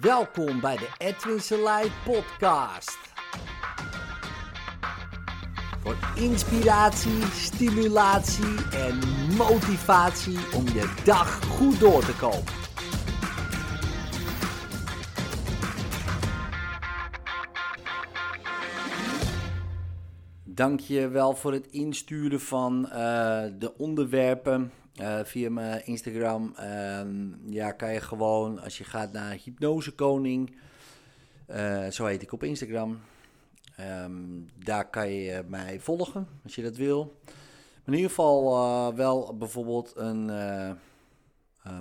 Welkom bij de Edwin Selei podcast. Voor inspiratie, stimulatie en motivatie om je dag goed door te komen. Dank je wel voor het insturen van eh, de onderwerpen uh, via mijn Instagram. Ehm, ja, kan je gewoon, als je gaat naar Hypnosekoning, uh, zo heet ik op Instagram. Ehm, daar kan je mij volgen als je dat wil. In ieder geval wel bijvoorbeeld een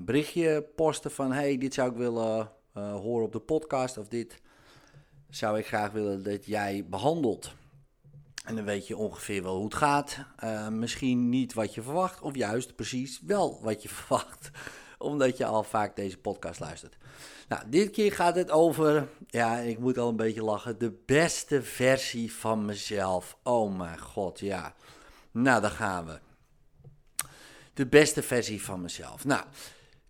berichtje posten van: hey, dit zou ik willen horen op de podcast of dit zou ik graag willen dat jij behandelt. En dan weet je ongeveer wel hoe het gaat. Uh, misschien niet wat je verwacht, of juist precies wel wat je verwacht, omdat je al vaak deze podcast luistert. Nou, dit keer gaat het over, ja, ik moet al een beetje lachen, de beste versie van mezelf. Oh mijn god, ja. Nou, daar gaan we. De beste versie van mezelf. Nou,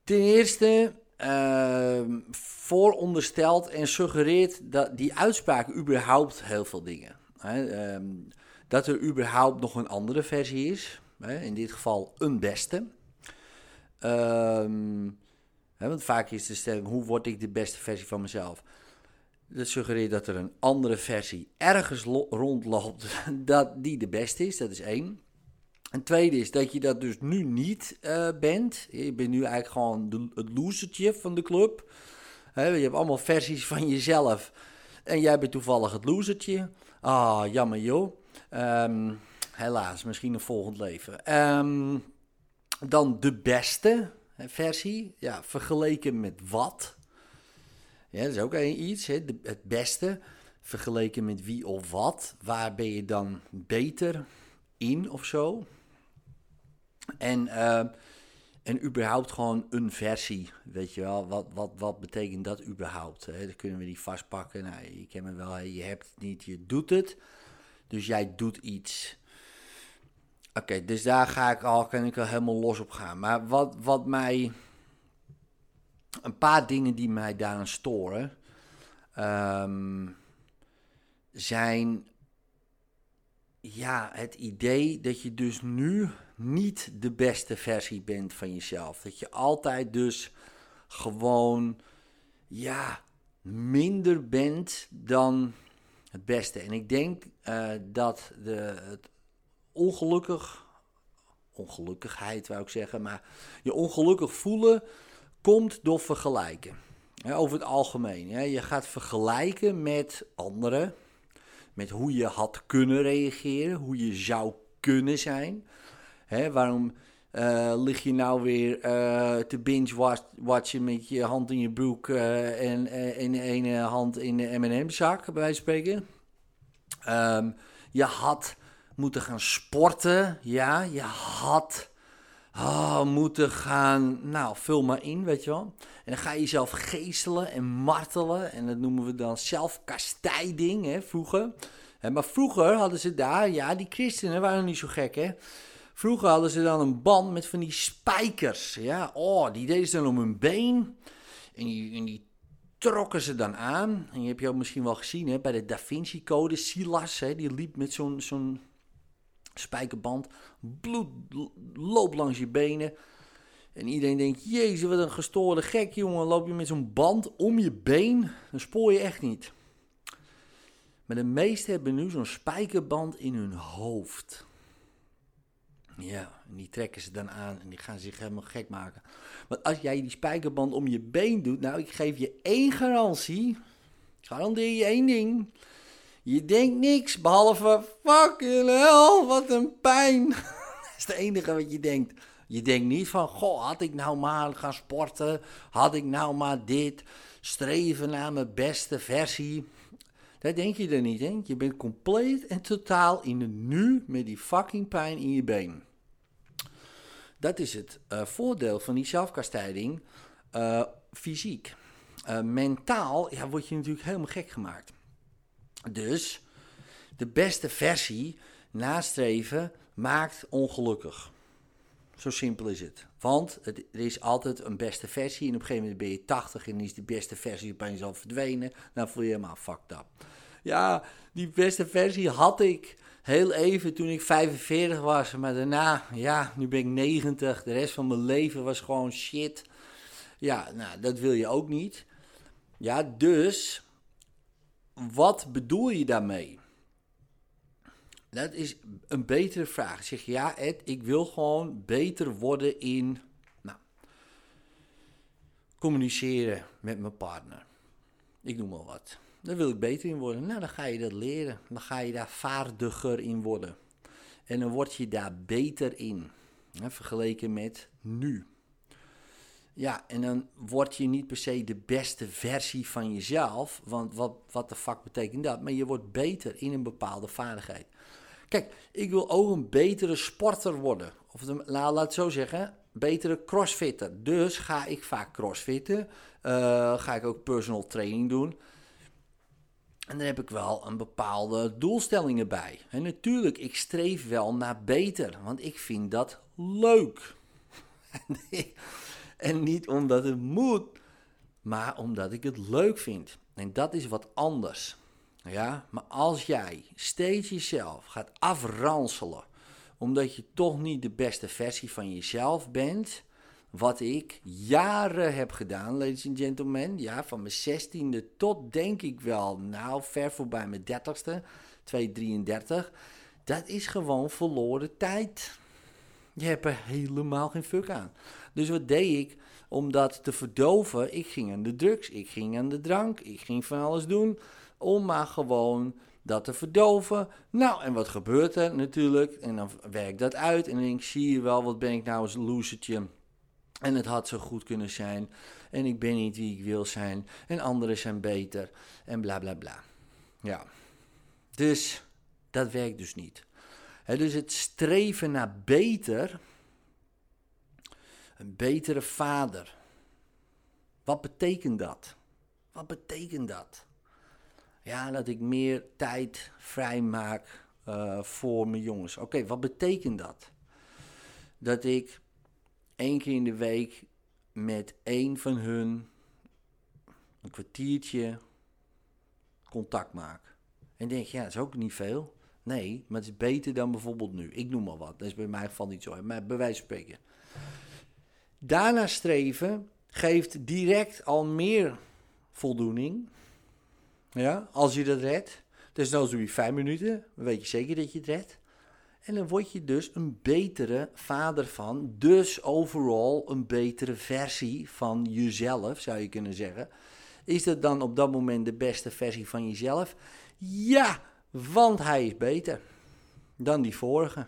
ten eerste uh, voorondersteld en suggereert dat die uitspraak überhaupt heel veel dingen. Ehm, dat er überhaupt nog een andere versie is. in dit geval een beste. Ehm, want vaak is de stelling: hoe word ik de beste versie van mezelf? Dat suggereert dat er een andere versie ergens rondloopt dat die de beste is. Dat is één. En tweede is dat je dat dus nu niet uh, bent. Je bent nu eigenlijk gewoon het losertje van de club. je hebt allemaal versies van jezelf. En jij bent toevallig het losertje. Ah, jammer joh. Um, helaas, misschien een volgend leven. Um, dan de beste versie. Ja, vergeleken met wat? Ja, dat is ook iets. Hè? het beste. Vergeleken met wie of wat. Waar ben je dan beter in of zo? En, uh, en überhaupt gewoon een versie. Weet je wel, wat, wat, wat betekent dat überhaupt? Hè? Dan kunnen we die vastpakken. Nou, je kent me wel, je hebt het niet, je doet het. Dus jij doet iets. Oké, dus daar ga ik al, kan ik al helemaal los op gaan. Maar wat, wat mij. Een paar dingen die mij daaraan storen. Um, zijn. Ja, het idee dat je dus nu niet de beste versie bent van jezelf. Dat je altijd dus gewoon. Ja, minder bent dan het beste. En ik denk uh, dat de, het ongelukkig, ongelukkigheid wou ik zeggen, maar je ongelukkig voelen komt door vergelijken. over het algemeen. je gaat vergelijken met anderen, met hoe je had kunnen reageren, hoe je zou kunnen zijn. Waarom uh, lig je nou weer uh, te binge-watchen met je hand in je broek uh, en ene hand in de M&M-zak, bij wijze van spreken? Um, je had moeten gaan sporten, ja, je had oh, moeten gaan, nou, vul maar in, weet je wel. En dan ga je jezelf geestelen en martelen en dat noemen we dan zelfkastijding, hè, vroeger. Maar vroeger hadden ze daar, ja, die christenen waren niet zo gek, hè. Vroeger hadden ze dan een band met van die spijkers. Ja, oh, die deden ze dan om hun been. En die, en die trokken ze dan aan. En je hebt je misschien wel gezien hè, bij de Da Vinci Code. Silas, hè, die liep met zo'n zo'n spijkerband. Bloed loopt langs je benen. En iedereen denkt, jezus, wat een gestoorde gek, jongen. Loop je met zo'n band om je been, dan spoor je echt niet. Maar de meesten hebben nu zo'n spijkerband in hun hoofd. Ja, en die trekken ze dan aan en die gaan zich helemaal gek maken. Want als jij die spijkerband om je been doet, nou, ik geef je één garantie. Ik garandeer je één ding. Je denkt niks, behalve fucking hell, wat een pijn. dat is het enige wat je denkt. Je denkt niet van, goh, had ik nou maar gaan sporten? Had ik nou maar dit? Streven naar mijn beste versie? Dat denk je er niet, hè? Je bent compleet en totaal in het nu met die fucking pijn in je been. Dat is het uh, voordeel van die zelfkastijding uh, fysiek. Uh, mentaal ja, word je natuurlijk helemaal gek gemaakt. Dus de beste versie nastreven maakt ongelukkig. Zo simpel is het. Want er is altijd een beste versie. En op een gegeven moment ben je 80 en is die beste versie opeens al verdwenen. Dan voel je helemaal fucked up. Ja, die beste versie had ik heel even toen ik 45 was. Maar daarna, ja, nu ben ik 90. De rest van mijn leven was gewoon shit. Ja, nou, dat wil je ook niet. Ja, dus wat bedoel je daarmee? Dat is een betere vraag. Zeg ja, Ed, ik wil gewoon beter worden in nou, communiceren met mijn partner. Ik noem maar wat. Daar wil ik beter in worden. Nou, dan ga je dat leren. Dan ga je daar vaardiger in worden. En dan word je daar beter in. Hè, vergeleken met nu. Ja, en dan word je niet per se de beste versie van jezelf. Want wat, wat de fuck betekent dat? Maar je wordt beter in een bepaalde vaardigheid. Kijk, ik wil ook een betere sporter worden. Of nou, laat het zo zeggen, betere crossfitter. Dus ga ik vaak crossfitten. Uh, ga ik ook personal training doen. En dan heb ik wel een bepaalde doelstellingen bij. En natuurlijk, ik streef wel naar beter. Want ik vind dat leuk. en niet omdat het moet, maar omdat ik het leuk vind. En dat is wat anders. Ja, maar als jij steeds jezelf gaat afranselen, omdat je toch niet de beste versie van jezelf bent, wat ik jaren heb gedaan, ladies and gentlemen, ja, van mijn zestiende tot denk ik wel, nou, ver voorbij mijn dertigste, 233, dat is gewoon verloren tijd. Je hebt er helemaal geen fuck aan. Dus wat deed ik? Om dat te verdoven, ik ging aan de drugs, ik ging aan de drank, ik ging van alles doen om maar gewoon dat te verdoven. Nou, en wat gebeurt er natuurlijk? En dan werkt dat uit en dan denk ik, zie je wel, wat ben ik nou een losertje. En het had zo goed kunnen zijn. En ik ben niet wie ik wil zijn. En anderen zijn beter. En bla bla bla. Ja. Dus dat werkt dus niet. dus het streven naar beter. Een betere vader. Wat betekent dat? Wat betekent dat? Ja, dat ik meer tijd vrijmaak uh, voor mijn jongens. Oké, wat betekent dat? Dat ik één keer in de week met één van hun een kwartiertje contact maak. En denk je, ja, dat is ook niet veel. Nee, maar het is beter dan bijvoorbeeld nu. Ik noem maar wat. Dat is bij mij geval niet zo. Maar bij wijze van spreken. Daarna streven geeft direct al meer voldoening ja, als je dat redt. Dus dan doe je vijf minuten, dan weet je zeker dat je het redt. En dan word je dus een betere vader van. Dus overal een betere versie van jezelf, zou je kunnen zeggen. Is dat dan op dat moment de beste versie van jezelf? Ja, want hij is beter dan die vorige.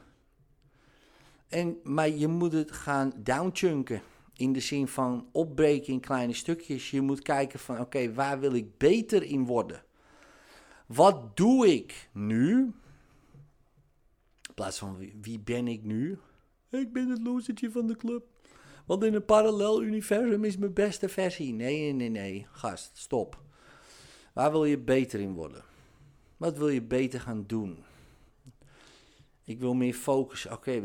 En, maar je moet het gaan downchunken. In de zin van opbreken in kleine stukjes. Je moet kijken van oké, waar wil ik beter in worden? Wat doe ik nu? In plaats van wie, ben ik nu? Ik ben het losertje van de club. Want in een parallel universum is mijn beste versie. Nee, nee, nee, nee. Gast, stop. Waar wil je beter in worden? Wat wil je beter gaan doen? Ik wil meer focussen. Oké,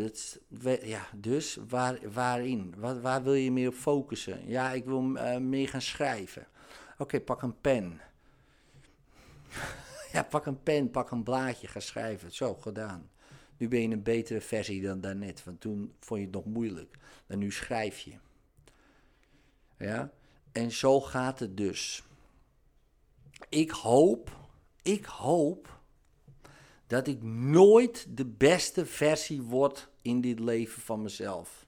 ja, dus waar, waarin? Waar, waar wil je meer op focussen? Ja, ik wil uh, meer gaan schrijven. Oké, pak een pen. ja, pak een pen, pak een blaadje, ga schrijven. Zo, gedaan. Nu ben je een betere versie dan daarnet, want toen vond je het nog moeilijk. En nu schrijf je. Ja, en zo gaat het dus. Ik hoop, ik hoop dat ik nooit de beste versie word in dit leven van mezelf.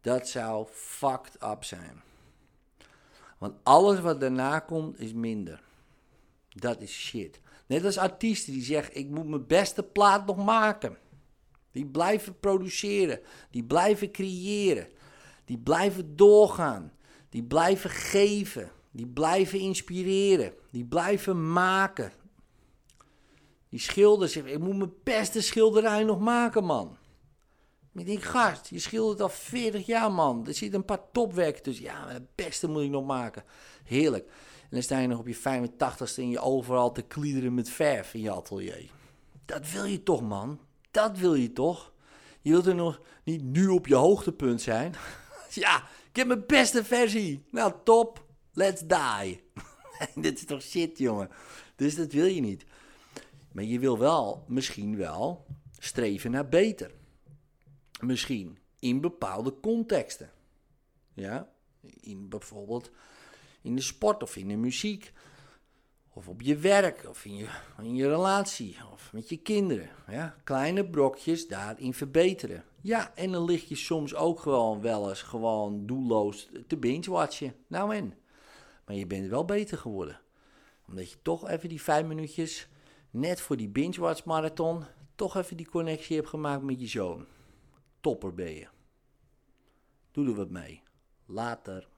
Dat zou fucked up zijn. Want alles wat daarna komt is minder. Dat is shit. Net als artiesten die zeggen: Ik moet mijn beste plaat nog maken. Die blijven produceren. Die blijven creëren. Die blijven doorgaan. Die blijven geven. Die blijven inspireren. Die blijven maken. Die schilder zegt, ik moet mijn beste schilderij nog maken, man. Ik denk, gast, je schildert al 40 jaar, man. Er zitten een paar topwerken tussen. Ja, het beste moet ik nog maken. Heerlijk. En dan sta je nog op je 85ste en je overal te kliederen met verf in je atelier. Dat wil je toch, man? Dat wil je toch? Je wilt er nog niet nu op je hoogtepunt zijn. ja, ik heb mijn beste versie. Nou, top. Let's die. Dit is toch shit, jongen. Dus dat wil je niet. Maar je wil wel, misschien wel, streven naar beter. Misschien in bepaalde contexten. Ja, in bijvoorbeeld in de sport of in de muziek. Of op je werk, of in je, in je relatie, of met je kinderen. Ja? Kleine brokjes daarin verbeteren. Ja, en dan lig je soms ook gewoon wel eens gewoon doelloos te binge-watchen. Nou en. Maar je bent wel beter geworden. Omdat je toch even die vijf minuutjes, net voor die binge-watch marathon, toch even die connectie hebt gemaakt met je zoon. Topper ben je. Doe er wat mee. Later.